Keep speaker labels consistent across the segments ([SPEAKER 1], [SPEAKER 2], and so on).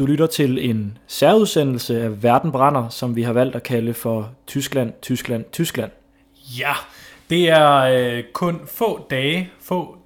[SPEAKER 1] Du lytter til en særudsendelse af Verden brænder, som vi har valgt at kalde for Tyskland, Tyskland, Tyskland.
[SPEAKER 2] Ja, det er øh, kun få dage, få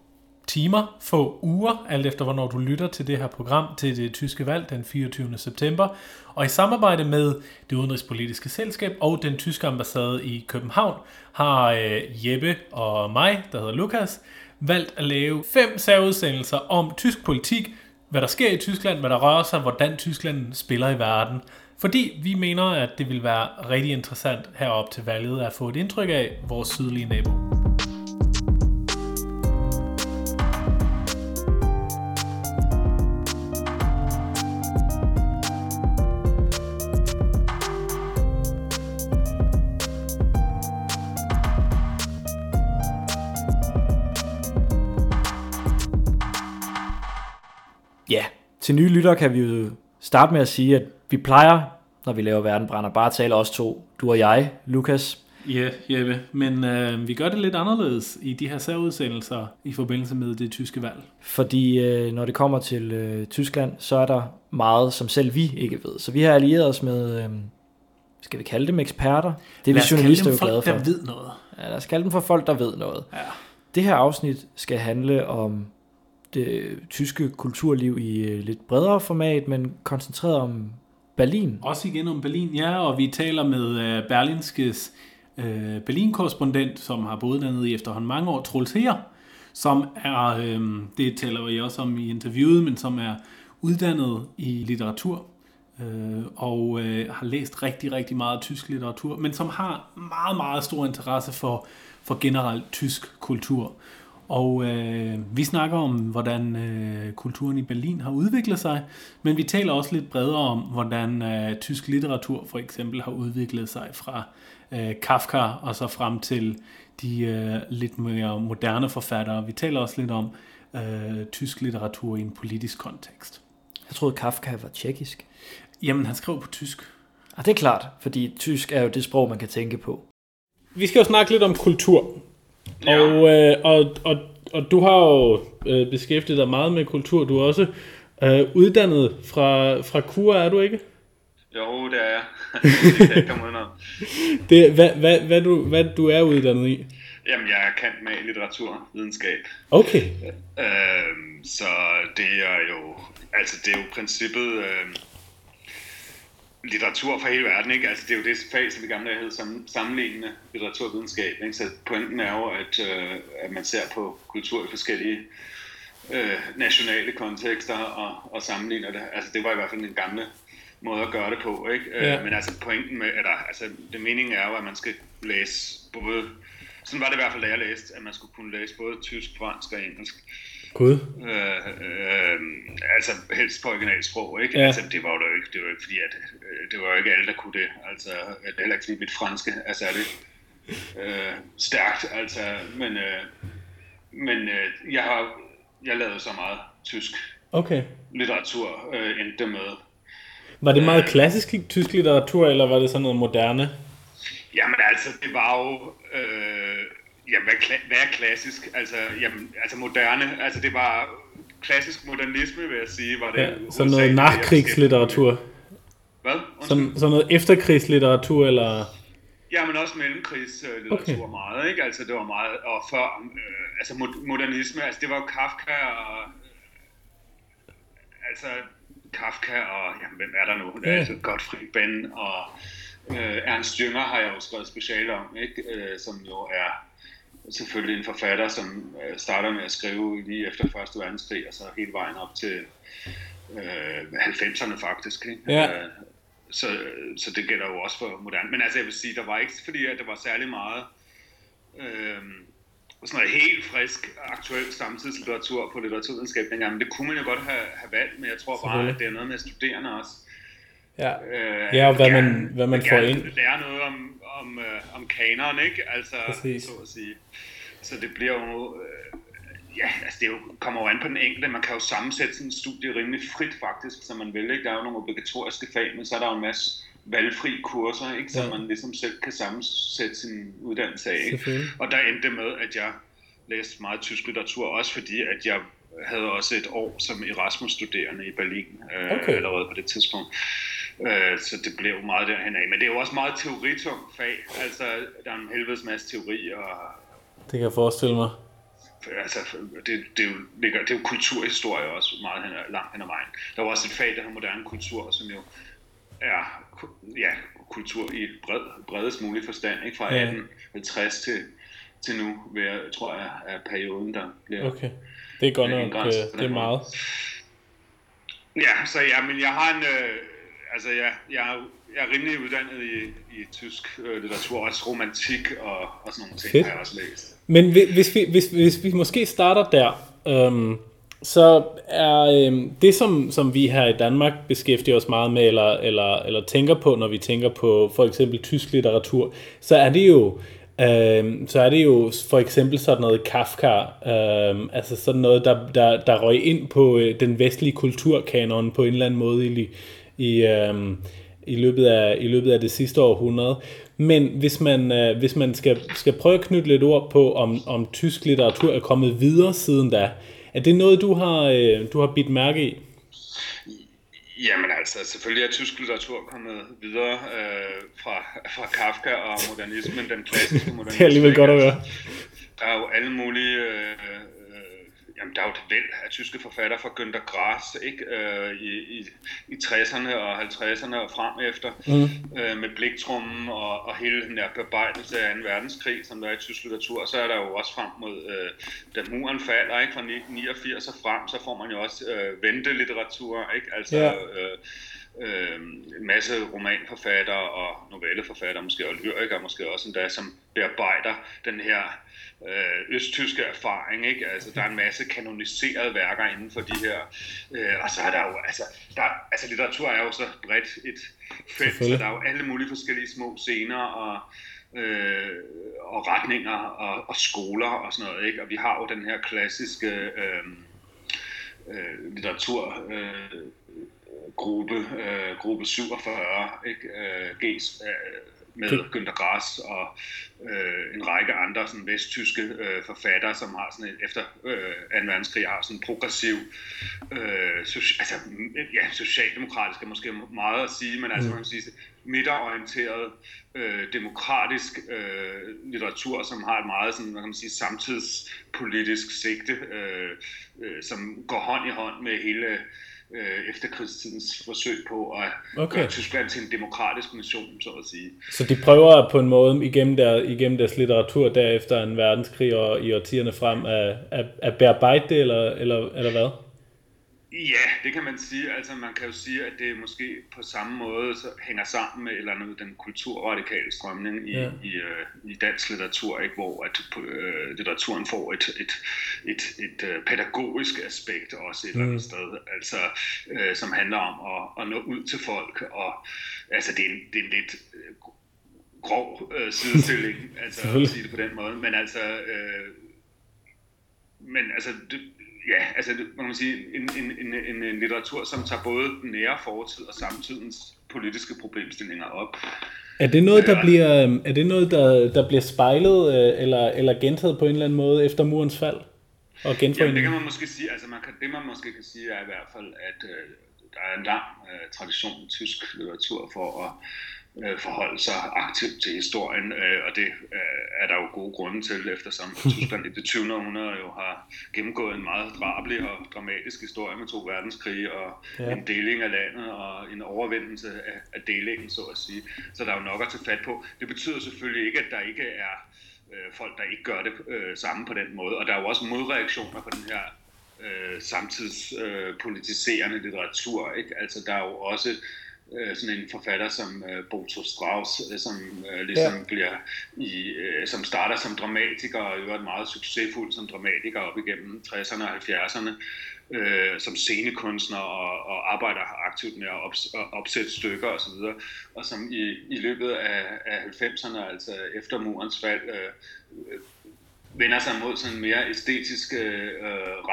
[SPEAKER 2] timer, få uger, alt efter hvornår du lytter til det her program til det tyske valg den 24. september. Og i samarbejde med det udenrigspolitiske selskab og den tyske ambassade i København har øh, Jeppe og mig, der hedder Lukas, valgt at lave fem særudsendelser om tysk politik, hvad der sker i Tyskland, hvad der rører sig, hvordan Tyskland spiller i verden. Fordi vi mener, at det vil være rigtig interessant herop til valget at få et indtryk af vores sydlige nabo.
[SPEAKER 1] Til nye lyttere kan vi jo starte med at sige, at vi plejer, når vi laver Verden brænder, bare at tale os to, du og jeg, Lukas.
[SPEAKER 2] Ja, Jeppe, men øh, vi gør det lidt anderledes i de her særudsendelser i forbindelse med det tyske valg.
[SPEAKER 1] Fordi øh, når det kommer til øh, Tyskland, så er der meget, som selv vi ikke ved. Så vi har allieret os med, øh, skal vi kalde dem eksperter? Det er vi journalister jo glade for.
[SPEAKER 2] der ved noget.
[SPEAKER 1] Ja, lad os kalde dem for folk, der ved noget.
[SPEAKER 2] Ja.
[SPEAKER 1] Det her afsnit skal handle om det øh, tyske kulturliv i øh, lidt bredere format, men koncentreret om Berlin.
[SPEAKER 2] Også igen om Berlin, ja, og vi taler med øh, Berlinskes øh, Berlin-korrespondent, som har boet dernede i efterhånden mange år, Troels Her, som er, øh, det taler vi også om i interviewet, men som er uddannet i litteratur, øh, og øh, har læst rigtig, rigtig meget tysk litteratur, men som har meget, meget stor interesse for, for generelt tysk kultur. Og øh, vi snakker om, hvordan øh, kulturen i Berlin har udviklet sig, men vi taler også lidt bredere om, hvordan øh, tysk litteratur for eksempel har udviklet sig fra øh, Kafka og så frem til de øh, lidt mere moderne forfattere. Vi taler også lidt om øh, tysk litteratur i en politisk kontekst.
[SPEAKER 1] Jeg troede, Kafka var tjekkisk.
[SPEAKER 2] Jamen, han skrev på tysk.
[SPEAKER 1] Og det er klart, fordi tysk er jo det sprog, man kan tænke på.
[SPEAKER 2] Vi skal jo snakke lidt om kultur. Ja. Og, øh, og, og, og du har jo øh, beskæftiget dig meget med kultur. Du er også øh, uddannet fra, fra KUR, er du ikke?
[SPEAKER 3] Jo, det er jeg. det kan jeg komme udenom.
[SPEAKER 2] Det, hvad, hvad, hvad, du, hvad du er uddannet i?
[SPEAKER 3] Jamen, jeg er kendt med litteraturvidenskab.
[SPEAKER 2] Okay.
[SPEAKER 3] Øh, så det er jo, altså det er jo princippet øh, litteratur for hele verden, ikke? Altså det er jo det fag, som i gamle dage hed sam, sammenlignende litteraturvidenskab, ikke? Så pointen er jo, at, øh, at man ser på kultur i forskellige øh, nationale kontekster og, og sammenligner det. Altså det var i hvert fald den gamle måde at gøre det på, ikke?
[SPEAKER 2] Ja.
[SPEAKER 3] Øh, men altså pointen med, eller altså det meningen er jo, at man skal læse både, sådan var det i hvert fald, da jeg læste, at man skulle kunne læse både tysk, fransk og engelsk.
[SPEAKER 2] Gud.
[SPEAKER 3] Øh, øh, altså helst på originalsprog, ikke?
[SPEAKER 2] Ja.
[SPEAKER 3] Altså, det var jo ikke, det var ikke fordi, at øh, det var jo ikke alle, der kunne det. Altså, det er heller ikke mit franske er særlig øh, stærkt, altså, men, øh, men øh, jeg har, jeg lavede så meget tysk
[SPEAKER 2] Okay.
[SPEAKER 3] litteratur, øh, endte med.
[SPEAKER 2] Var det meget klassisk tysk litteratur, eller var det sådan noget moderne?
[SPEAKER 3] Jamen altså, det var jo... Øh, jamen, hvad, kla- hvad er klassisk? Altså, jamen, altså moderne, altså det var klassisk modernisme, vil jeg sige, var det.
[SPEAKER 2] Ja, sådan noget
[SPEAKER 3] med. Hvad?
[SPEAKER 2] Sådan, sådan noget efterkrigslitteratur, eller...
[SPEAKER 3] Ja, men også mellemkrigslitteratur
[SPEAKER 2] Okay.
[SPEAKER 3] meget, ikke? Altså det var meget, og før, øh, altså mod- modernisme, altså det var jo Kafka og, øh, altså Kafka og, jamen hvem er der nu?
[SPEAKER 2] Ja.
[SPEAKER 3] Altså Gottfried Benn og øh, Ernst Jünger har jeg jo skrevet speciale om, ikke? Øh, som jo er selvfølgelig en forfatter, som øh, starter med at skrive lige efter Første Verdenskrig, og så hele vejen op til øh, 90'erne faktisk, ikke?
[SPEAKER 2] Ja.
[SPEAKER 3] Øh, så, så det gælder jo også for moderne. Men altså jeg vil sige, der var ikke fordi, at det var særlig meget øh, sådan noget helt frisk, aktuel samtidslitteratur på litteraturvidenskab dengang. Men det kunne man jo godt have, have valgt, men jeg tror bare, at det er noget med studerende også.
[SPEAKER 2] Ja.
[SPEAKER 3] Øh,
[SPEAKER 2] Ja, og hvad man-
[SPEAKER 3] gerne-
[SPEAKER 2] hvad man får ind.
[SPEAKER 3] lære noget om, om, øh, om kanon, ikke? Altså,
[SPEAKER 2] Præcis.
[SPEAKER 3] så at sige. Så det bliver jo... Øh, ja, altså det jo, kommer jo an på den enkelte. Man kan jo sammensætte sådan en studie rimelig frit faktisk, som man vil. Ikke? Der er jo nogle obligatoriske fag, men så er der jo en masse valgfri kurser, ikke? som
[SPEAKER 2] Ja.
[SPEAKER 3] man ligesom selv kan sammensætte sin uddannelse af. Ikke? Og der endte det med, at jeg læste meget tysk litteratur, også fordi at jeg havde også et år som Erasmus-studerende i Berlin øh, okay. allerede på det tidspunkt. Øh, så det blev meget derhen af. Men det er jo også meget teoritungt fag. Altså, der er en helvedes masse teori. Og,
[SPEAKER 2] det kan jeg forestille mig.
[SPEAKER 3] Altså, det, det, er jo, det er jo kulturhistorie også meget hen, langt hen ad vejen. Der var også et fag, der hedder moderne kultur, som jo er ja, kultur i bred, bredest mulig forstand, ikke? fra ja. 1850 til, til nu, ved, tror jeg, er perioden, der bliver...
[SPEAKER 2] Okay, det er godt nok, øh, det er meget.
[SPEAKER 3] Ja, så ja, men jeg har en... Øh, altså, jeg, jeg, jeg er rimelig uddannet i, i tysk øh, litteratur, også romantik og, og sådan nogle ting, Fedt. har jeg også læst.
[SPEAKER 2] Men hvis vi, hvis, hvis vi måske starter der, øhm, så er øhm, det, som, som vi her i Danmark beskæftiger os meget med, eller, eller, eller tænker på, når vi tænker på for eksempel tysk litteratur, så er det jo Øhm, så er det jo for eksempel sådan noget Kafka, øhm, altså sådan noget, der, der, der røg ind på øh, den vestlige kulturkanon på en eller anden måde i, i, øhm, i, løbet, af, i løbet af det sidste århundrede. Men hvis man, øh, hvis man skal, skal prøve at knytte lidt ord på, om, om tysk litteratur er kommet videre siden da, er det noget, du har, øh, du har bidt mærke i?
[SPEAKER 3] Jamen altså, selvfølgelig er tysk litteratur kommet videre øh, fra, fra Kafka og modernismen, den klassiske modernisme.
[SPEAKER 2] det er alligevel godt at høre.
[SPEAKER 3] Der er jo alle mulige øh, jamen, der er jo et væld af tyske forfattere fra Günter Grass ikke? Øh, i, i, i 60'erne og 50'erne og frem efter, mm. øh, med bliktrummen og, og hele den der bearbejdelse af 2. verdenskrig, som der er i tysk litteratur. Så er der jo også frem mod, øh, da muren falder ikke? fra 89 og frem, så får man jo også øh, ventelitteratur, ikke? altså ja. øh, øh, en masse romanforfattere og novelleforfattere, måske og lyrikere måske også endda, som bearbejder den her øh, østtyske erfaring. Ikke? Altså, der er en masse kanoniserede værker inden for de her. Øh, og så er der jo, altså, der, altså litteratur er jo så bredt et felt, så der er jo alle mulige forskellige små scener og, øh, og retninger og, og skoler og sådan noget. Ikke? Og vi har jo den her klassiske øh, øh, litteratur øh, gruppe, øh, gruppe 47, ikke? Øh, G's, øh, med Günter Grass og øh, en række andre sådan vesttyske øh, forfattere, som har sådan et, efter øh, 2. verdenskrig har sådan en progressiv, øh, so- altså ja, socialdemokratisk er måske meget at sige, men altså mm. man kan sige midterorienteret øh, demokratisk øh, litteratur, som har et meget sådan, hvad kan man sige, samtidspolitisk sigte, øh, øh, som går hånd i hånd med hele øh, efterkrigstidens forsøg på at okay. gøre Tyskland til en demokratisk nation, så at sige.
[SPEAKER 2] Så de prøver på en måde igennem, der, igennem deres litteratur derefter en verdenskrig og i årtierne frem at, at, at bearbejde det, eller, eller, eller hvad?
[SPEAKER 3] Ja, det kan man sige. Altså man kan jo sige, at det måske på samme måde så hænger sammen med eller andet, den kulturradikale strømning i, ja. i, øh, i dansk litteratur, ikke? hvor at, øh, litteraturen får et, et, et, et, uh, pædagogisk aspekt også et mm. eller andet mm. sted, altså, øh, som handler om at, at nå ud til folk. Og, altså det er en, det er en lidt øh, grov øh, sidestilling, altså at sige det på den måde, men altså... Øh, men altså, det, ja, altså man kan sige, en, en, en, en, litteratur, som tager både den nære fortid og samtidens politiske problemstillinger op.
[SPEAKER 2] Er det noget, der bliver, er det noget, der, der bliver spejlet øh, eller, eller gentaget på en eller anden måde efter murens fald?
[SPEAKER 3] Og Jamen, det kan man måske sige, altså man kan, det man måske kan sige er i hvert fald, at øh, der er en lang øh, tradition i tysk litteratur for at øh, forholde sig aktivt til historien, øh, og det øh, er der jo gode grunde til, eftersom Tyskland i det 20. århundrede jo har gennemgået en meget drabelig og dramatisk historie med to verdenskrige og ja. en deling af landet og en overvindelse af, af delingen, så at sige. Så der er jo nok at tage fat på. Det betyder selvfølgelig ikke, at der ikke er øh, folk, der ikke gør det øh, samme på den måde, og der er jo også modreaktioner på den her øh, samtidspolitiserende øh, litteratur. Ikke? Altså der er jo også øh, sådan en forfatter som øh, Boto Strauss, øh, som øh, ligesom ja. bliver i, øh, som starter som dramatiker og er meget succesfuld som dramatiker op igennem 60'erne og 70'erne øh, som scenekunstner og, og arbejder aktivt med at ops, opsætte stykker osv., og, så videre, og som i, i løbet af, af 90'erne, altså efter murens fald, øh, vender sig mod sådan en mere æstetisk øh,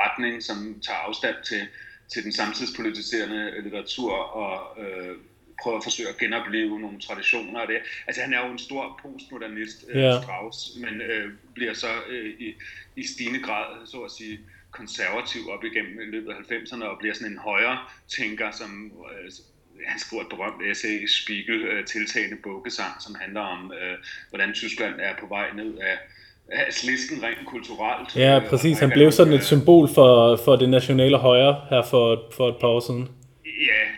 [SPEAKER 3] retning, som tager afstand til til den samtidspolitiserende litteratur og øh, prøver at forsøge at genopleve nogle traditioner af det. Altså han er jo en stor postmodernist, øh, yeah. Strauss, men øh, bliver så øh, i, i stigende grad, så at sige, konservativ op igennem i løbet af 90'erne og bliver sådan en højere tænker, som øh, han skriver et berømt essay i Spiegel, øh, tiltagende bukkesang, som handler om, øh, hvordan Tyskland er på vej ned af altså listen rent kulturelt.
[SPEAKER 2] Ja, øh, præcis. Han blev sådan et symbol for, for det nationale højre her for, for et par år siden.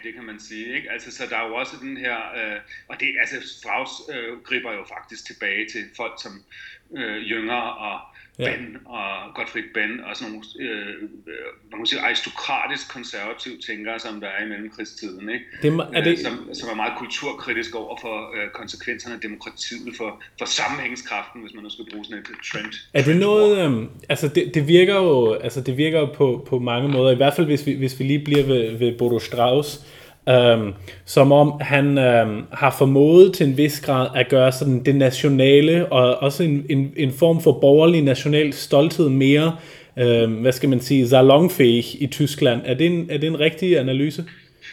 [SPEAKER 3] Det kan man sige. Ikke? Altså, så der er jo også den her, øh, og det, altså Strauss øh, griber jo faktisk tilbage til folk som øh, Jünger og ja. Ben og Gottfried Ben og sådan nogle øh, man kan sige, aristokratisk konservative tænkere, som der er i mellemkrigstiden, ikke? Det, er det... Øh, som, som er meget kulturkritisk over for øh, konsekvenserne af demokratiet, for, for sammenhængskraften, hvis man nu skal bruge sådan et trend.
[SPEAKER 2] Er det noget, øh, altså det, det, virker jo, altså det virker jo på, på mange måder, i hvert fald hvis vi, hvis vi lige bliver ved, ved Bodo Strauss, Øhm, som om han øhm, har formået til en vis grad at gøre sådan det nationale og også en, en, en form for borgerlig national stolthed mere, øhm, hvad skal man sige, salonfæhig i Tyskland. Er det en, er det en rigtig analyse?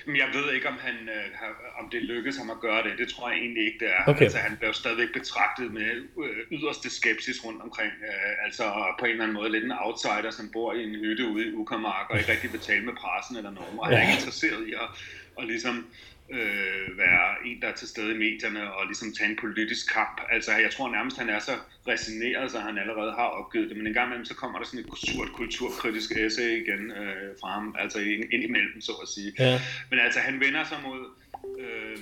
[SPEAKER 3] Jeg ved ikke, om, han, øh, om det lykkedes ham at gøre det. Det tror jeg egentlig ikke, det er. Okay. Altså, han blev stadigvæk betragtet med øh, yderste skepsis rundt omkring. Øh, altså på en eller anden måde lidt en outsider, som bor i en hytte ude i Uckermark og ikke rigtig vil tale med pressen eller nogen. Og han er ikke interesseret i at og ligesom øh, være en, der er til stede i medierne og ligesom tage en politisk kamp. Altså jeg tror nærmest, han er så resigneret, så han allerede har opgivet det, men en gang imellem, så kommer der sådan et surt kulturkritisk essay igen øh, fra ham, altså ind, ind imellem, så at sige. Ja. Men altså han vender sig mod... Øh,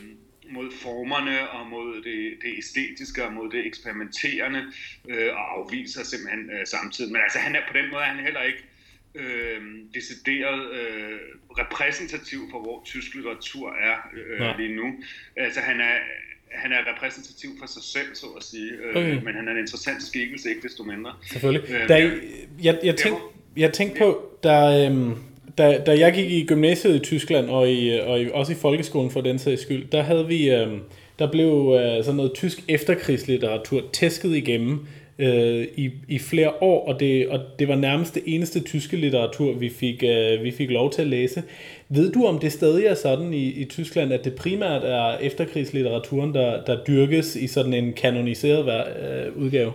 [SPEAKER 3] mod formerne og mod det, det æstetiske og mod det eksperimenterende øh, og afviser simpelthen øh, samtidig. Men altså han er på den måde er han heller ikke øh, decideret øh, repræsentativ for, hvor tysk litteratur er øh, lige nu. Altså han er, han er repræsentativ for sig selv, så at sige, øh, okay. men han er en interessant skikkelse, ikke desto mindre.
[SPEAKER 2] Selvfølgelig. Øh, da, jeg, jeg, jeg, tænk, jeg tænkte på, da, øh, da, da jeg gik i gymnasiet i Tyskland, og, i, og i, også i folkeskolen for den sags skyld, der havde vi... Øh, der blev øh, sådan noget tysk efterkrigslitteratur tæsket igennem øh, i, i flere år, og det, og det var nærmest det eneste tyske litteratur, vi fik, øh, vi fik lov til at læse. Ved du, om det stadig er sådan i, i Tyskland, at det primært er efterkrigslitteraturen, der, der dyrkes i sådan en kanoniseret øh, udgave?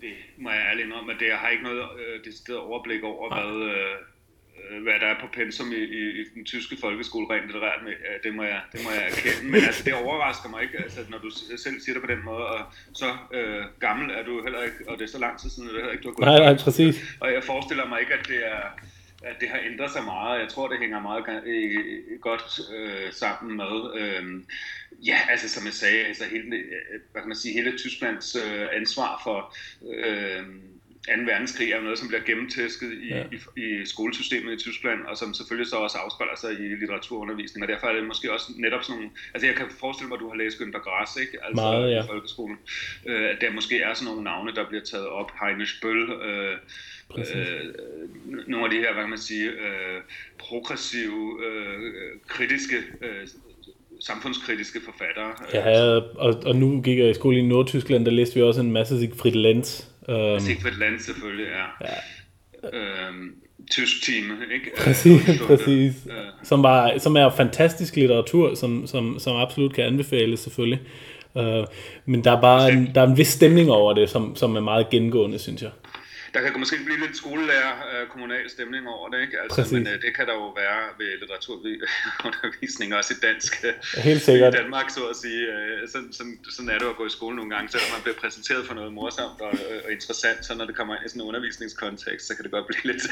[SPEAKER 3] Det må jeg ærligt om, at det, jeg har ikke noget øh, decideret overblik over, Nej. hvad... Øh, hvad der er på pensum i, i, i den tyske folkeskole rent litterært med, det må jeg, det må jeg erkende. Men altså, det overrasker mig ikke, altså, når du selv siger det på den måde, og så øh, gammel er du heller ikke, og det er så lang tid siden, at det heller ikke, du har gået
[SPEAKER 2] Nej, nej, præcis.
[SPEAKER 3] Og jeg forestiller mig ikke, at det er, at det har ændret sig meget. Jeg tror, det hænger meget godt øh, sammen med, øh, ja, altså som jeg sagde, altså hele, hvad kan man sige, hele Tysklands øh, ansvar for øh, 2. verdenskrig er noget, som bliver gennemtæsket i, ja. i, i skolesystemet i Tyskland, og som selvfølgelig så også afspejler sig i litteraturundervisning, og derfor er det måske også netop sådan nogle, altså jeg kan forestille mig, at du har læst Günter Grass, ikke? Altså
[SPEAKER 2] Meget, ja.
[SPEAKER 3] i folkeskolen, øh, at der måske er sådan nogle navne, der bliver taget op, Heinrich Bøll, øh, øh, nogle af de her, hvad kan man sige, øh, progressive, øh, kritiske øh, samfundskritiske forfattere.
[SPEAKER 2] Ja, og, og nu gik jeg i skole i Nordtyskland, der læste vi også en masse Siegfried Lenz,
[SPEAKER 3] Um, Sigfrid Land selvfølgelig, ja. ja. Øhm, tysk team, ikke?
[SPEAKER 2] Præcis, øh, præcis. Ja. Som, var, som er fantastisk litteratur, som, som, som absolut kan anbefales selvfølgelig. Uh, men der er bare en, der er en vis stemning over det, som, som er meget gengående, synes jeg
[SPEAKER 3] der kan måske blive lidt skolelærer uh, kommunal stemning over det, ikke? Altså, men uh, det kan der jo være ved litteraturundervisning, også i dansk.
[SPEAKER 2] Helt sikkert.
[SPEAKER 3] I Danmark, så at sige. Uh, sådan, sådan, sådan er det at gå i skole nogle gange, selvom man bliver præsenteret for noget morsomt og, og interessant, så når det kommer ind i sådan en undervisningskontekst, så kan det godt blive lidt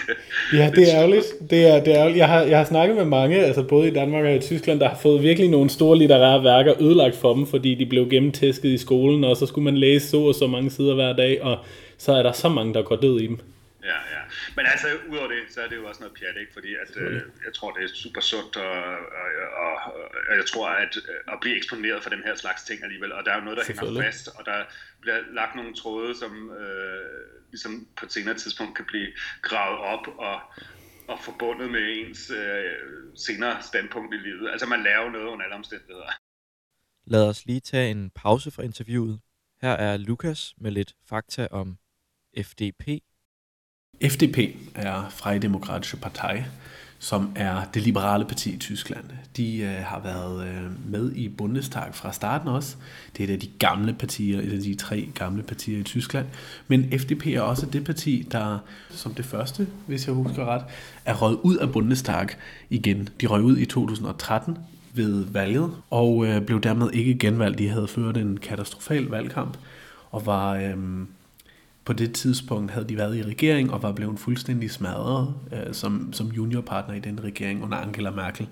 [SPEAKER 2] Ja, det er ærgerligt. Det er, det er ærgerligt. Jeg, har, jeg har snakket med mange, altså både i Danmark og i Tyskland, der har fået virkelig nogle store litterære værker ødelagt for dem, fordi de blev gennemtæsket i skolen, og så skulle man læse så og så mange sider hver dag, og så er der så mange, der går død i dem.
[SPEAKER 3] Ja, ja. Men altså, udover det, så er det jo også noget pjat, ikke? Fordi at, øh, jeg tror, det er super sundt, og, og, og, og jeg tror, at at blive eksponeret for den her slags ting alligevel, og der er jo noget, der hænger fast, og der bliver lagt nogle tråde, som øh, ligesom på et senere tidspunkt kan blive gravet op og, og forbundet med ens øh, senere standpunkt i livet. Altså, man laver noget under alle omstændigheder.
[SPEAKER 1] Lad os lige tage en pause fra interviewet. Her er Lukas med lidt fakta om FDP.
[SPEAKER 2] FDP er Freie Demokratische Partei,
[SPEAKER 4] som er det liberale parti i Tyskland. De øh, har været øh, med i Bundestag fra starten også. Det er et af de gamle partier, et af de tre gamle partier i Tyskland. Men FDP er også det parti, der som det første, hvis jeg husker ret, er røget ud af Bundestag igen. De røg ud i 2013 ved valget, og øh, blev dermed ikke genvalgt. De havde ført en katastrofal valgkamp, og var... Øh, på det tidspunkt havde de været i regering og var blevet fuldstændig smadret øh, som, som juniorpartner i den regering under Angela Merkel.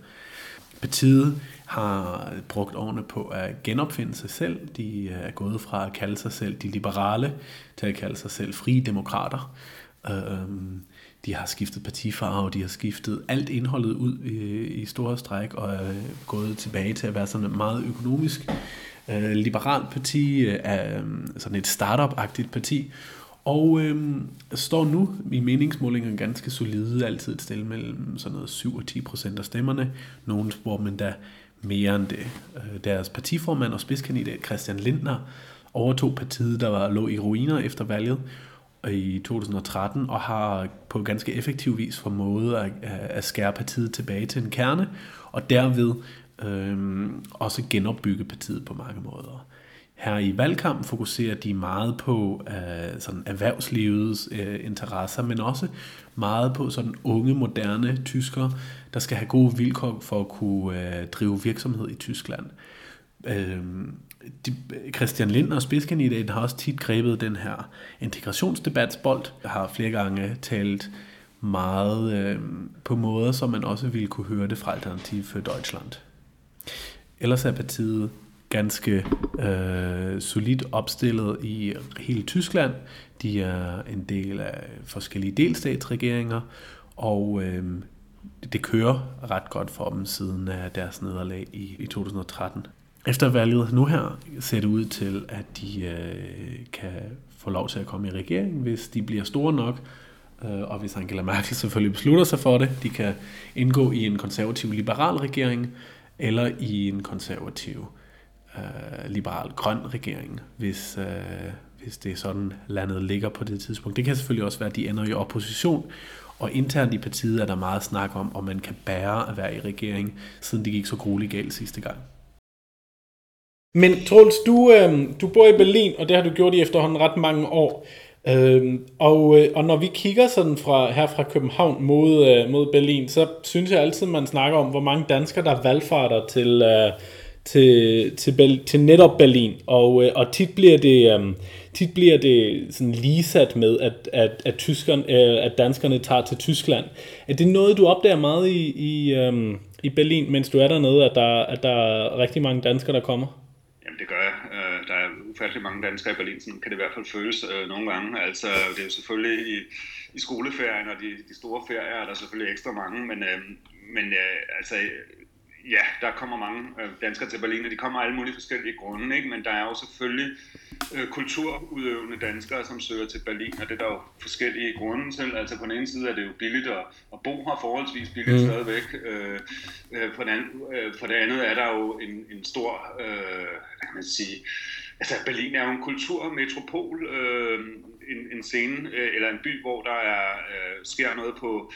[SPEAKER 4] Partiet har brugt årene på at genopfinde sig selv. De øh, er gået fra at kalde sig selv de liberale til at kalde sig selv frie demokrater. Øh, de har skiftet partifarve, de har skiftet alt indholdet ud i, i store stræk og er gået tilbage til at være sådan et meget økonomisk øh, liberalt parti, øh, øhm, sådan et startup-agtigt parti, og øh, står nu i meningsmålingerne ganske solide, altid et sted mellem sådan noget 7 og 10 procent af stemmerne. Nogle spår man der mere end det. Øh, deres partiformand og spidskandidat Christian Lindner overtog partiet, der var lå i ruiner efter valget i 2013, og har på ganske effektiv vis formået at, øh, at skære partiet tilbage til en kerne, og derved øh, også genopbygge partiet på mange måder. Her i valgkamp fokuserer de meget på uh, sådan erhvervslivets uh, interesser, men også meget på sådan unge, moderne tyskere, der skal have gode vilkår for at kunne uh, drive virksomhed i Tyskland. Uh, de, Christian Lindner, spidskandidaten, har også tit grebet den her integrationsdebatsbold. Jeg har flere gange talt meget uh, på måder, som man også ville kunne høre det fra Alternativ for Deutschland. Ellers er partiet ganske øh, solidt opstillet i hele Tyskland. De er en del af forskellige delstatsregeringer, og øh, det kører ret godt for dem siden af deres nederlag i, i 2013. Efter valget nu her ser det ud til, at de øh, kan få lov til at komme i regering, hvis de bliver store nok, øh, og hvis Angela Merkel selvfølgelig beslutter sig for det. De kan indgå i en konservativ-liberal regering, eller i en konservativ øh, liberal-grøn regering, hvis, øh, hvis det er sådan, landet ligger på det tidspunkt. Det kan selvfølgelig også være, at de ender i opposition, og internt i partiet er der meget snak om, om man kan bære at være i regering, siden det gik så grueligt galt sidste gang.
[SPEAKER 2] Men Troels, du, øh, du bor i Berlin, og det har du gjort i efterhånden ret mange år. Øh, og, øh, og når vi kigger sådan fra, her fra København mod, øh, mod Berlin, så synes jeg altid, man snakker om, hvor mange danskere, der valgfarter til, øh, til, til, til netop Berlin, og, øh, og tit bliver det, um, tit bliver det sådan ligesat med, at, at, at, tyskerne, øh, at danskerne tager til Tyskland. Er det noget, du opdager meget i, i, um, i Berlin, mens du er dernede, at der, at der er rigtig mange danskere, der kommer?
[SPEAKER 3] Jamen det gør jeg. Øh, der er ufattelig mange danskere i Berlin, sådan kan det i hvert fald føles øh, nogle gange. Altså det er jo selvfølgelig i, i skoleferien og de, de store ferier er der selvfølgelig ekstra mange, men, øh, men øh, altså ja, der kommer mange øh, danskere til Berlin, og de kommer af alle mulige forskellige grunde, ikke? men der er jo selvfølgelig øh, kulturudøvende danskere, som søger til Berlin, og det er der jo forskellige grunde til. Altså på den ene side er det jo billigt at, at bo her, forholdsvis billigt mm. stadigvæk. Øh, øh, for, den anden, øh, for det andet er der jo en, en stor, øh, hvad kan man sige, altså Berlin er jo en kulturmetropol, øh, en, en scene, øh, eller en by, hvor der er, øh, sker noget på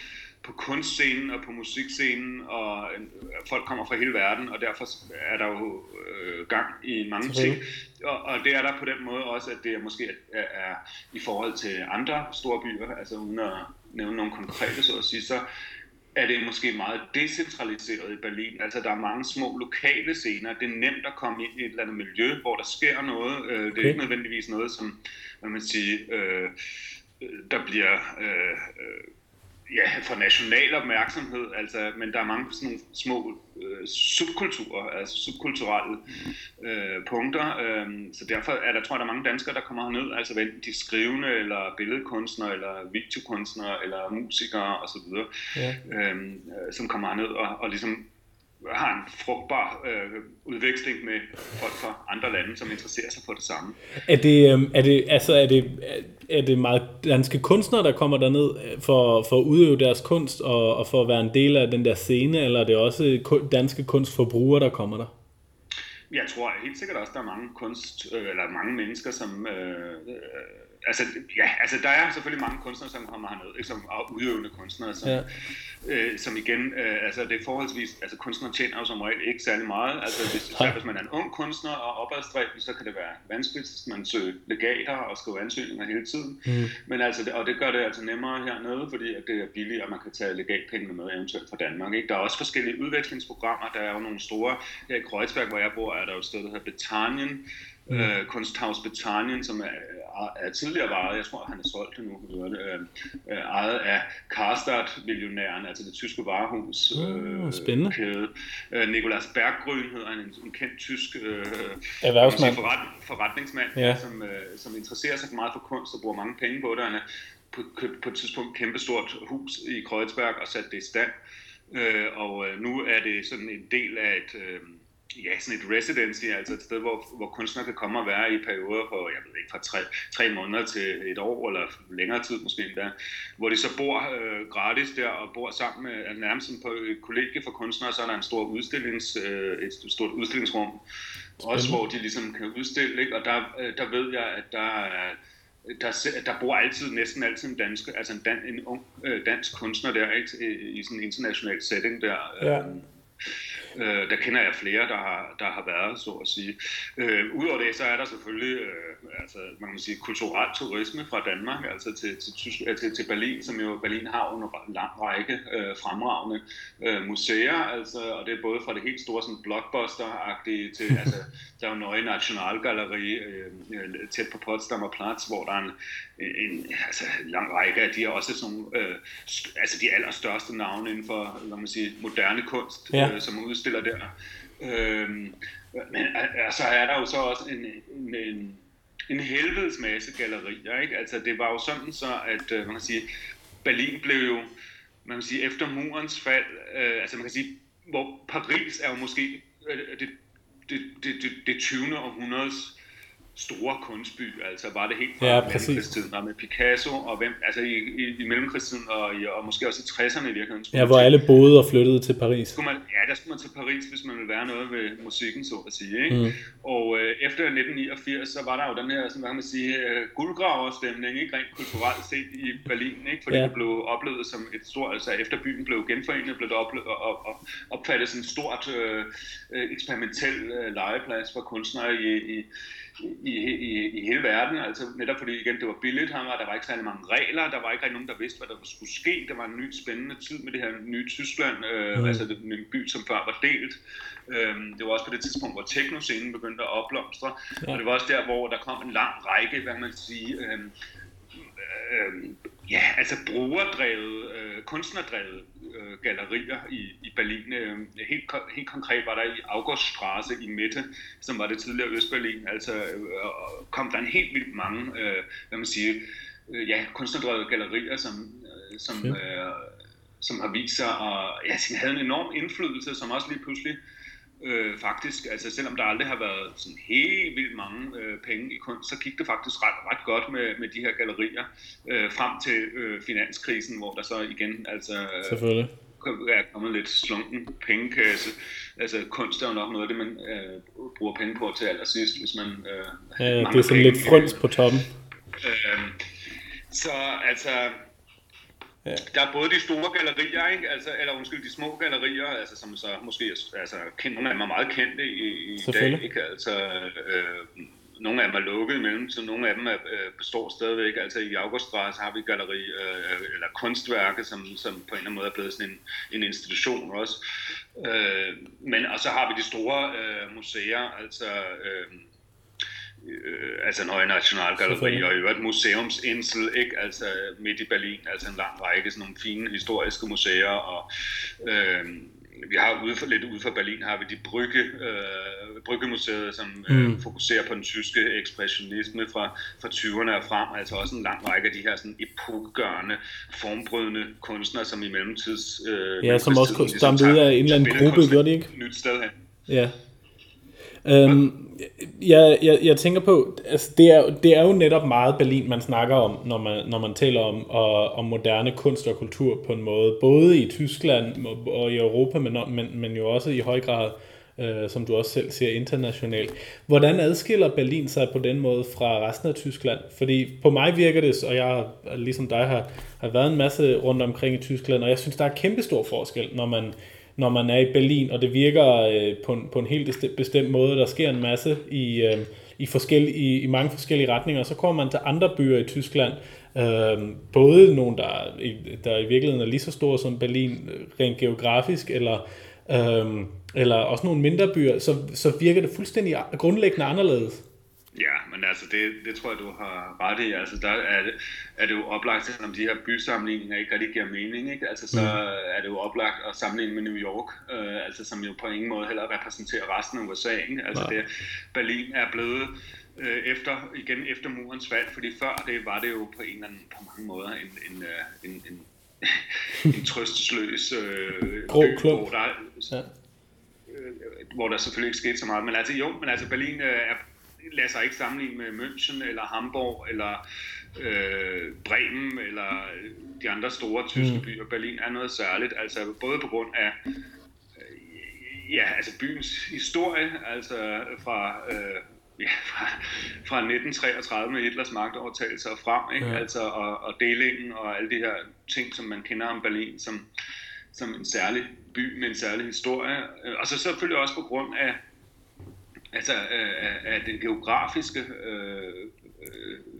[SPEAKER 3] på kunstscenen og på musikscenen, og øh, folk kommer fra hele verden, og derfor er der jo øh, gang i mange ting. Og, og det er der på den måde også, at det er måske er, er i forhold til andre store byer, altså uden at nævne nogle konkrete, så at sige, så er det måske meget decentraliseret i Berlin. Altså der er mange små lokale scener. Det er nemt at komme ind i et eller andet miljø, hvor der sker noget. Øh, det er okay. ikke nødvendigvis noget, som hvad man siger, øh, der bliver øh, ja, for national opmærksomhed, altså, men der er mange sådan nogle små øh, subkulturer, altså subkulturelle øh, punkter, øh, så derfor er der, tror jeg, der er mange danskere, der kommer herned, altså enten de skrivende, eller billedkunstnere, eller videokunstnere, eller musikere osv., ja. øh, som kommer herned og, og ligesom har en frugtbar øh, udveksling med folk fra andre lande, som interesserer sig for det samme.
[SPEAKER 2] Er det, øh, er det, altså, er det, er det meget danske kunstnere, der kommer derned øh, for, for at udøve deres kunst og, og for at være en del af den der scene, eller er det også danske kunstforbrugere, der kommer der?
[SPEAKER 3] Jeg tror helt sikkert også, der er mange kunst, øh, eller mange mennesker, som øh, øh altså, ja, altså der er selvfølgelig mange kunstnere, som kommer herned, ikke, som er udøvende kunstnere, som, ja. øh, som igen, øh, altså det er forholdsvis, altså kunstnere tjener jo som regel ikke særlig meget, altså hvis, ja. hvis man er en ung kunstner og opadstræbende, så kan det være vanskeligt, hvis man søger legater og skriver ansøgninger hele tiden, mm. men altså, og det gør det altså nemmere hernede, fordi at det er billigt, og man kan tage legatpengene med eventuelt fra Danmark, ikke? Der er også forskellige udvekslingsprogrammer, der er jo nogle store, her i Kreuzberg, hvor jeg bor, er der jo et sted, der hedder Betanien, mm. øh, Kunsthaus Betanien, som er er tidligere varet, jeg tror, han er solgt nu, øh, øh, ejet af Karstadt-millionæren, altså det tyske varehus.
[SPEAKER 1] Uh, spændende.
[SPEAKER 3] Kæde. Øh, Nikolas Berggrün hedder han, en, en kendt tysk øh,
[SPEAKER 1] Erhvervsmand.
[SPEAKER 3] Forret, forretningsmand, ja. som, øh, som interesserer sig meget for kunst og bruger mange penge på det. Han er på, på et tidspunkt kæmpestort hus i Kreuzberg og sat det i stand. Øh, og øh, nu er det sådan en del af et... Øh, ja, sådan et residency, altså et sted, hvor, hvor kunstnere kan komme og være i perioder på, jeg ved ikke, fra tre, tre måneder til et år, eller længere tid måske endda, hvor de så bor øh, gratis der, og bor sammen med, nærmest på et kollegie for kunstnere, så er der en stor udstillings, øh, et stort udstillingsrum, Spindende. også hvor de ligesom kan udstille, ikke? og der, øh, der ved jeg, at der er der, der bor altid, næsten altid en dansk, altså en, dan, en ung øh, dansk kunstner der, ikke? I, i sådan en international setting der. Ja. Øh, der kender jeg flere, der har, der har været, så at sige. Øh, Udover det, så er der selvfølgelig øh, altså, man kan sige, kulturel turisme fra Danmark, altså til, til, Tysk, øh, til, til Berlin, som jo Berlin har en lang række øh, fremragende øh, museer, altså, og det er både fra det helt store sådan blockbuster-agtige til, altså, der er jo Neue Nationalgalerie øh, øh, tæt på Potsdamer Platz, hvor der er en, en altså, lang række af de er også sådan øh, altså de allerstørste navne inden for, lad man sige, moderne kunst, ja. øh, som udstiller der. Øh, men altså er der jo så også en, en, en en helvedes masse gallerier, ikke? Altså det var jo sådan så, at øh, man kan sige, Berlin blev jo, man kan sige, efter murens fald, øh, altså man kan sige, hvor Paris er jo måske øh, det, det, det, det, det 20. århundredes store kunstby, altså var det helt fra ja, mellemkrigstiden, og med Picasso, og hvem, altså i, i, i mellemkrigstiden, og, i, og måske også i 60'erne i virkeligheden.
[SPEAKER 1] Ja, hvor alle boede og flyttede til Paris.
[SPEAKER 3] Skulle man, ja, der skulle man til Paris, hvis man ville være noget ved musikken, så at sige. Ikke? Mm. Og øh, efter 1989, så var der jo den her, sådan, hvad kan man sige, uh, guldgraverstemning, ikke? rent kulturelt set i Berlin, ikke? fordi ja. det blev oplevet som et stort, altså efter byen blev genforenet, blev det oplevet, og, og, opfattet som et stort øh, eksperimentel øh, legeplads for kunstnere i, i i, i, i hele verden, altså netop fordi igen det var billigt, han var, der var ikke særlig mange regler, der var ikke rigtig nogen, der vidste, hvad der skulle ske, det var en ny spændende tid med det her nye Tyskland, øh, mm. altså det, en by, som før var delt, øhm, det var også på det tidspunkt, hvor teknoscenen begyndte at opblomstre, ja. og det var også der, hvor der kom en lang række, hvad man siger, øh, øh, ja, altså brugerdrevet, øh, kunstnerdrevet øh, gallerier i, i Berlin. Øh, helt, helt konkret var der i Auguststraße i Mitte, som var det tidligere Østberlin, altså øh, kom der en helt vildt mange, øh, hvad man siger, øh, ja, kunstnerdrevet gallerier, som, øh, som, øh, som har vist sig, og ja, havde en enorm indflydelse, som også lige pludselig øh, Øh, faktisk, altså selvom der aldrig har været sådan helt vildt mange øh, penge i kunst, så gik det faktisk ret, ret godt med, med de her gallerier øh, frem til øh, finanskrisen, hvor der så igen altså
[SPEAKER 1] Selvfølgelig.
[SPEAKER 3] er kommet lidt slunken pengekasse. Altså kunst er jo nok noget af det, man øh, bruger penge på til allersidst, hvis man øh,
[SPEAKER 1] ja, det er sådan penge. lidt frøns på toppen.
[SPEAKER 3] Øh, så altså Ja. Der er både de store gallerier, ikke? Altså, eller undskyld, de små gallerier, altså, som så måske altså, kendt, nogle af dem er meget kendte i, i dag. Ikke? Altså, øh, nogle af dem er lukket imellem, så nogle af dem er, øh, består stadigvæk. Altså i Auguststrasse har vi galleri, øh, eller kunstværke, som, som på en eller anden måde er blevet sådan en, en institution også. Øh, men og så har vi de store øh, museer, altså øh, øh, altså Neue Nationalgalerie og i øvrigt museumsinsel, ikke? altså midt i Berlin, altså en lang række sådan nogle fine historiske museer, og øh, vi har ude for, lidt ude for Berlin har vi de Brygge, øh, Bryggemuseet, som øh, mm. fokuserer på den tyske ekspressionisme fra, fra 20'erne og frem, altså også en lang række af de her sådan epokgørende, formbrydende kunstnere, som i mellemtids... Øh,
[SPEAKER 1] ja, som også ligesom stammer ud af en eller anden gruppe, gjorde de ikke?
[SPEAKER 3] Nyt sted hen.
[SPEAKER 1] Ja. Øhm, jeg, jeg, jeg tænker på, altså det, er, det er jo netop meget Berlin, man snakker om, når man, når man taler om, og, om moderne kunst og kultur på en måde, både i Tyskland og i Europa, men, men, men jo også i høj grad
[SPEAKER 2] øh, som du også selv ser internationalt. Hvordan adskiller Berlin sig på den måde fra resten af Tyskland? Fordi på mig virker det, og jeg ligesom dig har, har været en masse rundt omkring i Tyskland, og jeg synes, der er kæmpestor forskel, når man, når man er i Berlin, og det virker øh, på, en, på en helt bestemt måde. Der sker en masse i, øh, i, forskellige, i, i mange forskellige retninger, og så kommer man til andre byer i Tyskland, øh, både nogle, der, der i virkeligheden er lige så store som Berlin, øh, rent geografisk, eller øh, eller også nogle mindre byer, så, så virker det fuldstændig grundlæggende anderledes.
[SPEAKER 3] Ja, men altså det, det tror jeg, du har ret i. Altså der er det, er det jo oplagt, selvom de her bysammenligninger ikke rigtig giver mening, ikke? Altså så mm. er det jo oplagt at sammenligne med New York, øh, altså som jo på ingen måde heller repræsenterer resten af USA. Ikke? Altså det, Berlin er blevet øh, efter, igen efter murens fald, fordi før det var det jo på en eller anden, på mange måder en, en, øh, en, en en trøstesløs øh,
[SPEAKER 2] Grå by, hvor
[SPEAKER 3] der, ja. øh, hvor der selvfølgelig ikke skete så meget. Men altså jo, men altså Berlin øh, er, lader sig ikke sammenligne med München eller Hamburg eller øh, Bremen eller de andre store tyske mm. byer. Berlin er noget særligt, altså både på grund af øh, ja, altså byens historie, altså fra øh, ja, fra, fra 1933 med Hitlers magtovertagelse og frem, ikke? Ja. Altså, og, og delingen og alle de her ting, som man kender om Berlin som, som en særlig by med en særlig historie. Og så selvfølgelig også på grund af, altså, af, af det geografiske øh,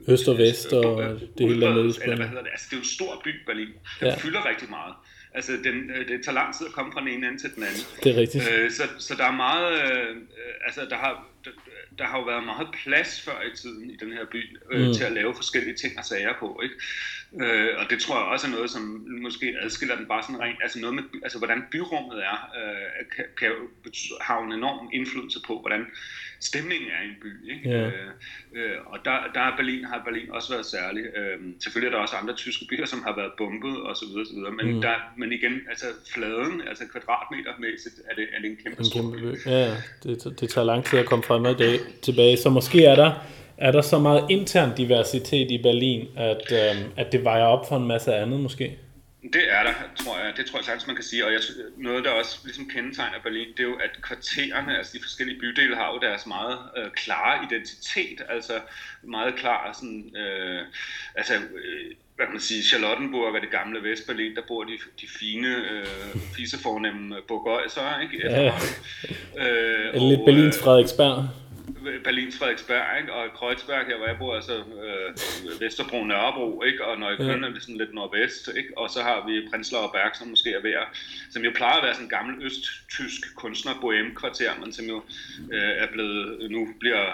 [SPEAKER 2] Øst og vest og øh, det hele der
[SPEAKER 3] Eller hvad hedder det? Altså, det er jo en stor by, Berlin. Den ja. fylder rigtig meget. Altså, den, øh, det tager lang tid at komme fra den ene ende til den anden.
[SPEAKER 2] Det er rigtigt.
[SPEAKER 3] Øh, så, så der er meget, øh, altså, der har, der har jo været meget plads før i tiden i den her by øh, mm. til at lave forskellige ting og sager på, ikke? Øh, og det tror jeg også er noget, som måske adskiller den bare sådan rent, altså noget med, altså hvordan byrummet er, øh, kan, kan jo have en enorm indflydelse på, hvordan stemningen er i en by. Ikke? Yeah. Øh, øh, og der, der er Berlin, har Berlin også været særlig. Øh, selvfølgelig er der også andre tyske byer, som har været bombet og så videre, så videre. Men, mm. der, men igen, altså fladen, altså kvadratmetermæssigt, er det, er det en kæmpe, en kæmpe by.
[SPEAKER 2] Ja, det, det tager lang tid at komme frem og tilbage. Så måske er der er der så meget intern diversitet i Berlin, at, øh, at det vejer op for en masse andet måske?
[SPEAKER 3] Det er der, tror jeg. Det tror jeg sagtens, man kan sige. Og jeg, noget, der også ligesom kendetegner Berlin, det er jo, at kvartererne, altså de forskellige bydele, har jo deres meget øh, klare identitet. Altså meget klar sådan... Øh, altså, øh, hvad kan man sige, Charlottenburg og det gamle Vestberlin, der bor de, de fine, øh, fisefornemme burgøjser, ikke?
[SPEAKER 2] Ja, ja. Øh, og, lidt Berlins Frederiksberg.
[SPEAKER 3] Berlins Frederiksberg, ikke? og Kreuzberg her, hvor jeg bor, altså øh, Vesterbro, Nørrebro, ikke? og når jeg kører ja. sådan lidt nordvest, ikke? og så har vi Prenzlauer Berg, som måske er ved at, som jo plejer at være sådan en gammel østtysk kunstner bohem kvarter men som jo øh, er blevet, nu bliver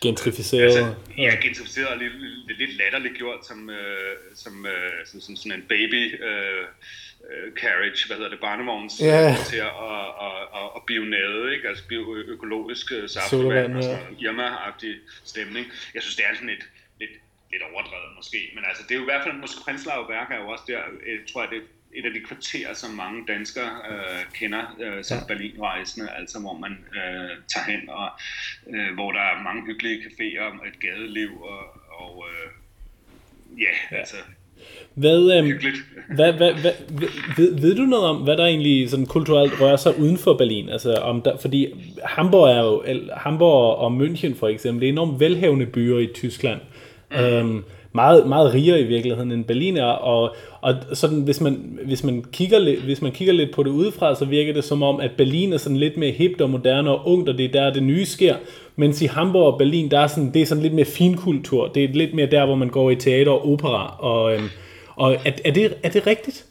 [SPEAKER 2] gentrificeret. Altså,
[SPEAKER 3] ja, gentrificeret og lidt, lidt latterligt gjort som, øh, som, øh, som, som sådan en baby øh, øh, carriage, hvad hedder det, barnevogns yeah. til at og, og, og, og bionade, ikke? altså bioøkologisk øh, saftevand og sådan Irma-agtig stemning. Jeg synes, det er sådan lidt, lidt, lidt overdrevet måske, men altså det er jo i hvert fald, måske Prenzlauer Berg er jo også der, jeg øh, tror jeg, det er et af de kvarterer, som mange danskere øh, kender øh, som ja. Berlinrejsende, altså hvor man øh, tager hen, og øh, hvor der er mange hyggelige caféer et gadeliv, og, og øh, ja, ja, altså
[SPEAKER 2] hvad, øhm, hvad, hvad, hvad, ved, ved du noget om, hvad der egentlig sådan kulturelt rører sig uden for Berlin? Altså, om der, fordi Hamburg er jo, Hamburg og München for eksempel, det er enormt velhævende byer i Tyskland. Mm. Øhm, meget, meget rigere i virkeligheden end Berlin er, og, og sådan, hvis, man, hvis, man kigger lidt, hvis man kigger lidt på det udefra, så virker det som om, at Berlin er sådan lidt mere hipt og moderne og ungt, og det er der, det nye sker. Mens i Hamburg og Berlin, der er sådan, det er sådan lidt mere finkultur. Det er lidt mere der, hvor man går i teater og opera. Og, øhm, og er, er, det, er det rigtigt?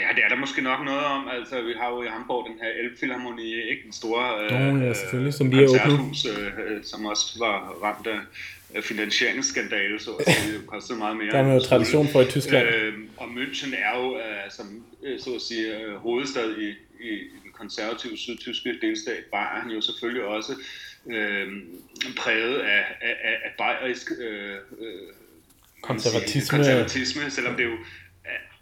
[SPEAKER 3] Ja, det er der måske nok noget om. Altså, vi har jo i Hamburg den her Elbphilharmonie, ikke den store
[SPEAKER 2] øh, ja, selvfølgelig, som lige er åbnet.
[SPEAKER 3] Øh, som også var ramt af finansieringsskandale, så at sige, det kostede meget mere.
[SPEAKER 2] Der er jo tradition for i Tyskland. Øh,
[SPEAKER 3] og München er jo, uh, som øh, så at sige, uh, hovedstad i, i, den konservative sydtyske delstat Bayern, jo selvfølgelig også uh, præget af, af, af bayerisk uh,
[SPEAKER 2] konservatisme.
[SPEAKER 3] konservatisme, selvom det jo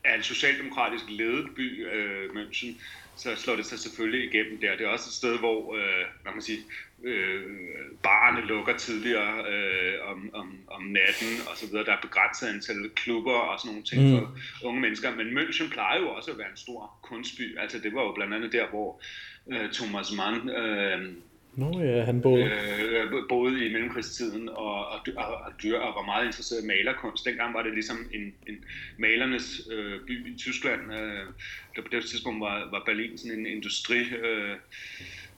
[SPEAKER 3] er en socialdemokratisk ledet by, uh, München, så slår det sig selvfølgelig igennem der. Det er også et sted, hvor øh, man kan sige, øh, barne lukker tidligere øh, om, om, om natten og så videre. Der er begrænset antal klubber og sådan nogle ting mm. for unge mennesker. Men München plejer jo også at være en stor kunstby. Altså det var jo blandt andet der, hvor øh, Thomas Mann, øh,
[SPEAKER 4] Nå ja, han boede.
[SPEAKER 3] øh, boede i mellemkrigstiden og, og, og, og, dyr, og var meget interesseret i malerkunst. Dengang var det ligesom en, en malernes øh, by i Tyskland. Øh, der på det tidspunkt var, var Berlin sådan en industri øh,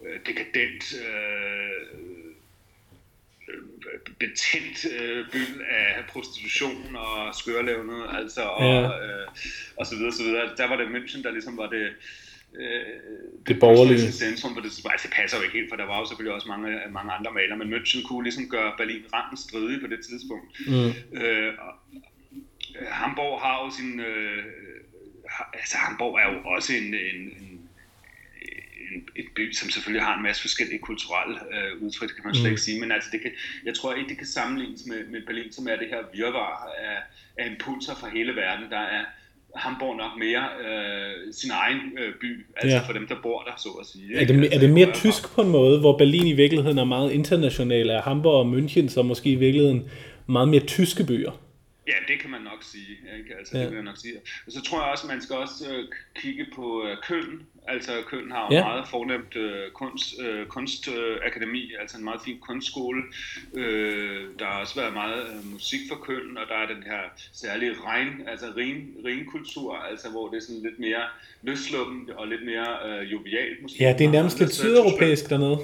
[SPEAKER 3] øh, dekadent øh, øh, betændt øh, by af prostitution og skørlevnet, altså, og,
[SPEAKER 4] Ja.
[SPEAKER 3] øh, og så videre, så videre. Der var det München, der ligesom var det, øh,
[SPEAKER 4] Det borgerlige.
[SPEAKER 3] centrum, for det, altså, det passer jo ikke helt, for der var jo selvfølgelig også mange, mange andre malere, men München kunne ligesom gøre Berlin randen stridig på det tidspunkt.
[SPEAKER 4] Mm.
[SPEAKER 3] Øh, og, øh, Hamburg har jo sin... Øh, altså Hamburg er jo også en, en, en en, et by, som selvfølgelig har en masse forskellige kulturelle øh, udtryk, det kan man slet ikke sige, men altså det kan, jeg tror ikke, det kan sammenlignes med, med Berlin, som er det her virvar af, af impulser fra hele verden. Der er Hamburg nok mere øh, sin egen øh, by, altså
[SPEAKER 4] Ja.
[SPEAKER 3] for dem, der bor der, så at sige.
[SPEAKER 4] Er
[SPEAKER 3] ikke?
[SPEAKER 4] det,
[SPEAKER 3] altså,
[SPEAKER 4] er det mere tysk på en måde, hvor Berlin i virkeligheden er meget international, er Hamburg og München så måske i virkeligheden meget mere tyske byer?
[SPEAKER 3] Ja, det kan man nok sige. Ikke? Altså,
[SPEAKER 4] Ja.
[SPEAKER 3] det vil jeg nok sige. Og så tror jeg også, man skal også øh, kigge på øh, Køln. Altså, Køln har jo
[SPEAKER 4] Ja.
[SPEAKER 3] meget fornemt øh, kunst, øh, kunstakademi, altså en meget fin kunstskole. Øh, der har også været meget øh, musik for Køln, og der er den her særlige regn, altså ren, renkultur, altså hvor det er sådan lidt mere løsluppen og lidt mere øh, jovialt måske.
[SPEAKER 4] Ja, det er nærmest lidt sydeuropæisk dernede.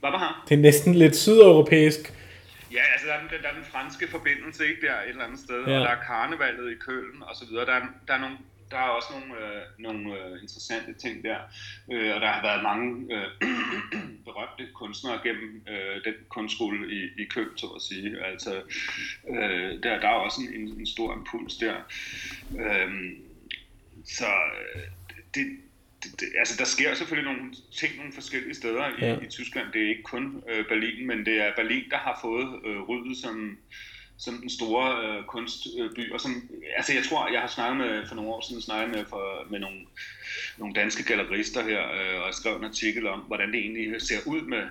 [SPEAKER 3] Hvad var her?
[SPEAKER 4] Det er næsten lidt sydeuropæisk.
[SPEAKER 3] Ja, altså der er, den, der er den franske forbindelse, ikke der et eller andet sted,
[SPEAKER 4] Ja.
[SPEAKER 3] og der er karnevalet i Køln og så videre. Der er, der er, nogle, der er også nogle, øh, nogle øh, interessante ting der, øh, og der har været mange øh, berømte kunstnere gennem øh, den kunstskole i, i Køln, så at sige. Altså, øh, der, der er også en, en, stor impuls der. Øh, så det, det, det, altså der sker selvfølgelig nogle ting nogle forskellige steder i,
[SPEAKER 4] Ja.
[SPEAKER 3] i Tyskland. Det er ikke kun øh, Berlin, men det er Berlin, der har fået øh, ryddet som, som den store øh, kunstby. Og som, altså jeg tror, jeg har snakket med, for nogle år siden snakket med, for, med nogle, nogle danske gallerister her, øh, og skrevet en artikel om, hvordan det egentlig ser ud med,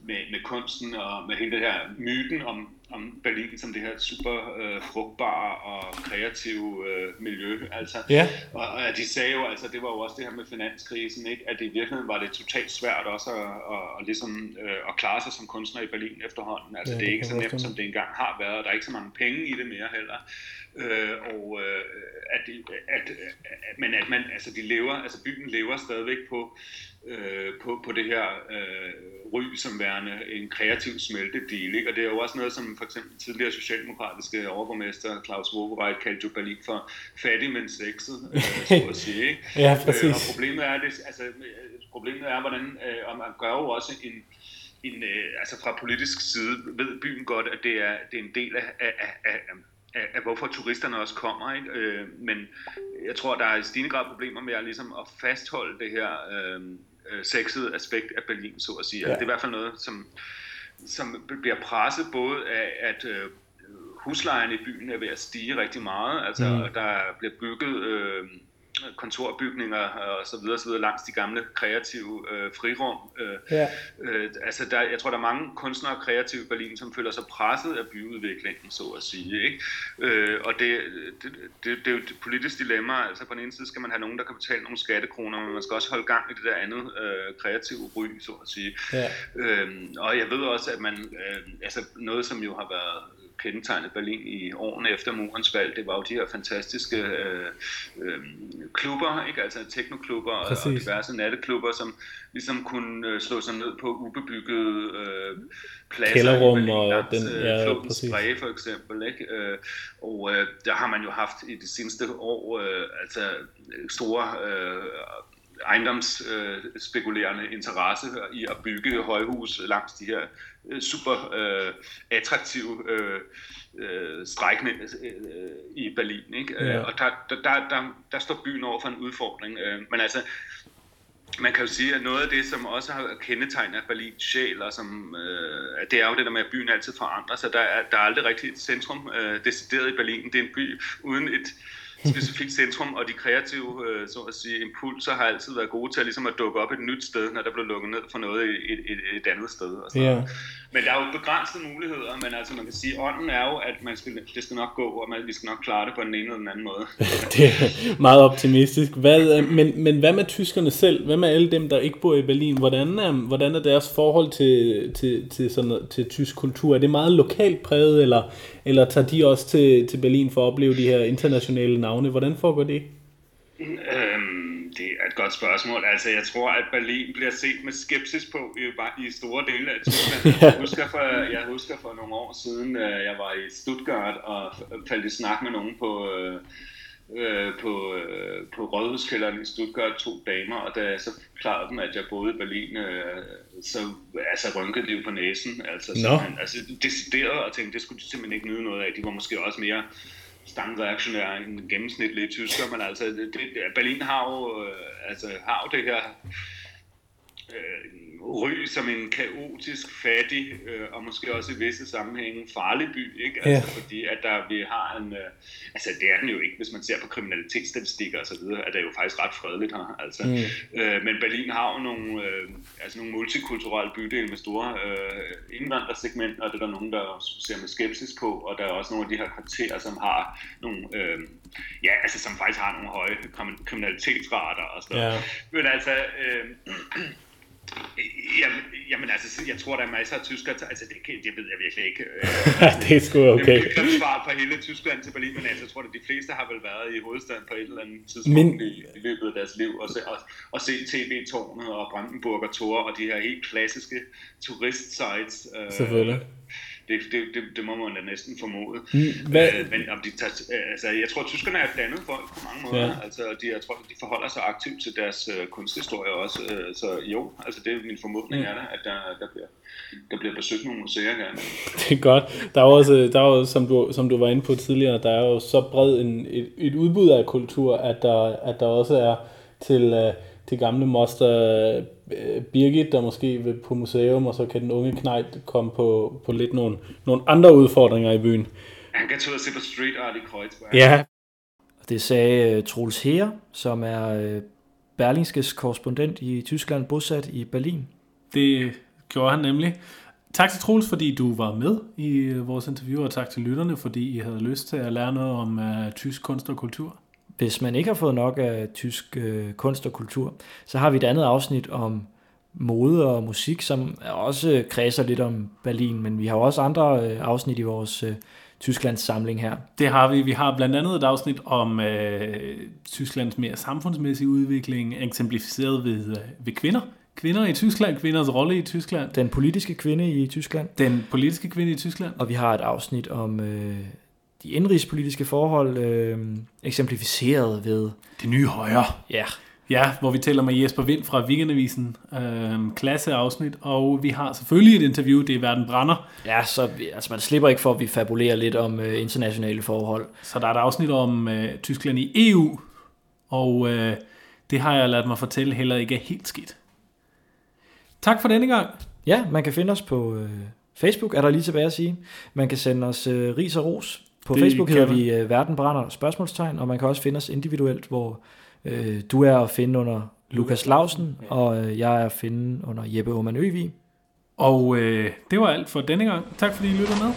[SPEAKER 3] med, med kunsten og med hele det her myten om, om Berlin som det her super øh, frugtbare og kreative øh, miljø. Altså,
[SPEAKER 4] Ja.
[SPEAKER 3] og, og de sagde jo, altså det var jo også det her med finanskrisen, ikke? at i virkeligheden var det totalt svært også at, at, at, ligesom, øh, at klare sig som kunstner i Berlin efterhånden. Altså
[SPEAKER 4] Ja,
[SPEAKER 3] det
[SPEAKER 4] det
[SPEAKER 3] er ikke så nemt, som det engang har været, og der er ikke så mange penge i det mere heller. Øh, og øh, at, de, at, at, men at man, altså de lever, altså byen lever stadigvæk på, øh, på, på det her øh, ry som værende en kreativ smeltedil. Ikke? Og det er jo også noget, som for eksempel tidligere socialdemokratiske overborgmester Claus Wowereit kaldte jo Berlin for fattig, men sexet, øh, så at sige. Ikke?
[SPEAKER 4] Ja,
[SPEAKER 3] Øh,
[SPEAKER 4] præcis.
[SPEAKER 3] og problemet er, det, altså, øh, problemet er, hvordan, øh, og man gør jo også en, en øh, altså fra politisk side, ved byen godt, at det er, det er en del af, af, af, af, af, hvorfor turisterne også kommer. Ikke? Øh, men jeg tror, der er i stigende grad problemer med at, ligesom, at fastholde det her øh, øh, sexede aspekt af Berlin, så at sige. Ja.
[SPEAKER 4] Ja.
[SPEAKER 3] Altså, det er i hvert fald noget, som, som bliver presset både af, at øh, huslejerne i byen er ved at stige rigtig meget. Altså,
[SPEAKER 4] mm.
[SPEAKER 3] der bliver bygget øh, kontorbygninger og så videre, så videre langs de gamle kreative øh, frirum. Øh,
[SPEAKER 4] Ja.
[SPEAKER 3] øh, altså der, jeg tror, der er mange kunstnere og kreative i Berlin, som føler sig presset af byudviklingen, så at sige. Ikke? Øh, og det, det, det, det er jo et politisk dilemma. Altså på den ene side skal man have nogen, der kan betale nogle skattekroner, men man skal også holde gang i det der andet øh, kreative ry, så at sige.
[SPEAKER 4] Ja.
[SPEAKER 3] Øhm, og jeg ved også, at man, øh, altså noget som jo har været kendetegnet Berlin i årene efter murens fald, det var jo de her fantastiske øh, øh, klubber, ikke? altså teknoklubber og, og diverse natteklubber, som ligesom kunne øh, slå sig ned på ubebyggede øh, pladser
[SPEAKER 4] Kælderrum
[SPEAKER 3] Berlin,
[SPEAKER 4] og
[SPEAKER 3] langs,
[SPEAKER 4] den-
[SPEAKER 3] øh,
[SPEAKER 4] ja,
[SPEAKER 3] floden
[SPEAKER 4] præcis.
[SPEAKER 3] For eksempel. Ikke? Øh, og øh, der har man jo haft i de seneste år øh, altså store øh, ejendomsspekulerende øh, interesse i at bygge højhus langs de her øh, super øh, attraktive øh, øh, øh, i Berlin. Ikke?
[SPEAKER 4] Ja.
[SPEAKER 3] Ja. Og der, der, der, der, der står byen over for en udfordring. Øh, men altså, man kan jo sige, at noget af det, som også har kendetegnet Berlins sjæl, og som, øh, det er jo det der med, at byen altid forandrer sig. Der er, der er aldrig rigtig et centrum øh, decideret i Berlin. Det er en by uden et, specifikt centrum, og de kreative øh, så at sige, impulser har altid været gode til at, ligesom at dukke op et nyt sted, når der blev lukket ned for noget et, et, et andet sted. Og sådan.
[SPEAKER 4] Ja.
[SPEAKER 3] Men der er jo begrænsede muligheder, men altså man kan sige, ånden er jo, at man skal, det skal nok gå, og man, vi skal nok klare det på den ene eller den anden måde.
[SPEAKER 4] det er meget optimistisk. Hvad, øh, men, men hvad med tyskerne selv? Hvad med alle dem, der ikke bor i Berlin? Hvordan er, hvordan er deres forhold til, til, til, sådan til tysk kultur? Er det meget lokalt præget, eller, eller tager de også til, til Berlin for at opleve de her internationale navne? Hvordan foregår det?
[SPEAKER 3] Øhm, det er et godt spørgsmål. Altså, jeg tror, at Berlin bliver set med skepsis på i, i store dele af Tyskland. Jeg husker for, jeg husker for nogle år siden, øh, jeg var i Stuttgart og faldt i snak med nogen på, øh, øh, på, øh, på Rådhuskælderen i Stuttgart, to damer, og da jeg så klarede dem, at jeg boede i Berlin, øh, så altså, rynkede de jo på næsen. Altså, no. altså decideret og tænkte, det skulle de simpelthen ikke nyde noget af. De var måske også mere standardreaktionære end gennemsnitlige tysker, men altså det, det, Berlin har jo, øh, altså, har jo det her øh, ry som en kaotisk, fattig øh, og måske også i visse sammenhænge farlig by, ikke? Altså,
[SPEAKER 4] Ja.
[SPEAKER 3] fordi at der, vi har en, øh, altså det er den jo ikke, hvis man ser på kriminalitetsstatistikker og så videre, er det jo faktisk ret fredeligt her, altså. Mm. Øh, men Berlin har jo nogle, øh, altså nogle multikulturelle bydele med store øh, indvandrersegmenter, og det er der nogen, der ser med skepsis på, og der er også nogle af de her kvarterer, som har nogle, øh, ja, altså som faktisk har nogle høje krim- kriminalitetsrater og sådan noget.
[SPEAKER 4] Ja.
[SPEAKER 3] Men altså, øh, jamen, jamen altså, jeg tror, der er masser af tyskere, altså det, det ved jeg virkelig ikke. Øh,
[SPEAKER 4] det er sgu okay.
[SPEAKER 3] Det er svar fra hele Tyskland til Berlin, men altså, jeg tror, at de fleste har vel været i hovedstaden på et eller andet tidspunkt
[SPEAKER 4] men...
[SPEAKER 3] i, i løbet af deres liv, og se, og, og se TV-tårnet og Brandenburger Tor og de her helt klassiske turistsites. Øh,
[SPEAKER 4] Selvfølgelig.
[SPEAKER 3] Det, det, det, det må man da næsten formode.
[SPEAKER 4] Hvad,
[SPEAKER 3] Øh, men om de tager, øh, altså, jeg tror, at tyskerne er et dannet folk på mange måder.
[SPEAKER 4] Ja.
[SPEAKER 3] Altså, de, jeg tror, de forholder sig aktivt til deres øh, kunsthistorie også. Øh, så jo, altså, det er min formodning
[SPEAKER 4] Mm.
[SPEAKER 3] er der, at der, der, bliver, der bliver besøgt nogle museer gerne.
[SPEAKER 4] det er godt. Der er også, der er jo, som, du, som du var inde på tidligere, der er jo så bred en, et, et udbud af kultur, at der, at der også er til, uh, til gamle moster uh, Birgit, der måske vil på museum, og så kan den unge knejt komme på, på lidt nogle, nogle andre udfordringer i byen.
[SPEAKER 3] Han kan tage og se på street art i Kreuzberg.
[SPEAKER 4] Ja,
[SPEAKER 1] Det sagde uh, Troels Heer, som er uh, Berlingskes korrespondent i Tyskland, bosat i Berlin.
[SPEAKER 2] Det gjorde han nemlig. Tak til Troels, fordi du var med i øh, vores interview, og tak til lytterne, fordi I havde lyst til at lære noget om uh, tysk kunst og kultur.
[SPEAKER 1] Hvis man ikke har fået nok af tysk øh, kunst og kultur, så har vi et andet afsnit om mode og musik, som også kredser lidt om Berlin, men vi har også andre øh, afsnit i vores øh, Tysklands samling her.
[SPEAKER 2] Det har vi. Vi har blandt andet et afsnit om øh, Tysklands mere samfundsmæssige udvikling, eksemplificeret ved, øh, ved kvinder. Kvinder i Tyskland, kvinders rolle i Tyskland,
[SPEAKER 1] Den politiske kvinde i Tyskland,
[SPEAKER 2] den politiske kvinde i Tyskland.
[SPEAKER 1] og vi har et afsnit om øh, de indrigspolitiske forhold, øh, eksemplificeret ved,
[SPEAKER 2] Det nye højre.
[SPEAKER 1] ja,
[SPEAKER 2] Ja, hvor vi taler med Jesper Vind fra Weekendavisen. Øh, klasseafsnit. Og vi har selvfølgelig et interview, det er Verden Brænder.
[SPEAKER 1] ja så altså man slipper ikke for, at vi fabulerer lidt om øh, internationale forhold.
[SPEAKER 2] Så der er et afsnit om øh, Tyskland i EU. Og øh, det har jeg ladet mig fortælle heller ikke er helt skidt. Tak for denne gang.
[SPEAKER 1] Ja, man kan finde os på øh, Facebook, er der lige tilbage at sige. Man kan sende os øh, ris og ros. På
[SPEAKER 2] Det
[SPEAKER 1] Facebook hedder vi øh, Verden Brænder spørgsmålstegn, og man kan også finde os individuelt, hvor øh, du er at finde under Lukas Lausen, og øh, jeg er at finde under Jeppe Oman Øvig.
[SPEAKER 2] Og øh, det var alt for denne gang. Tak fordi I lyttede med.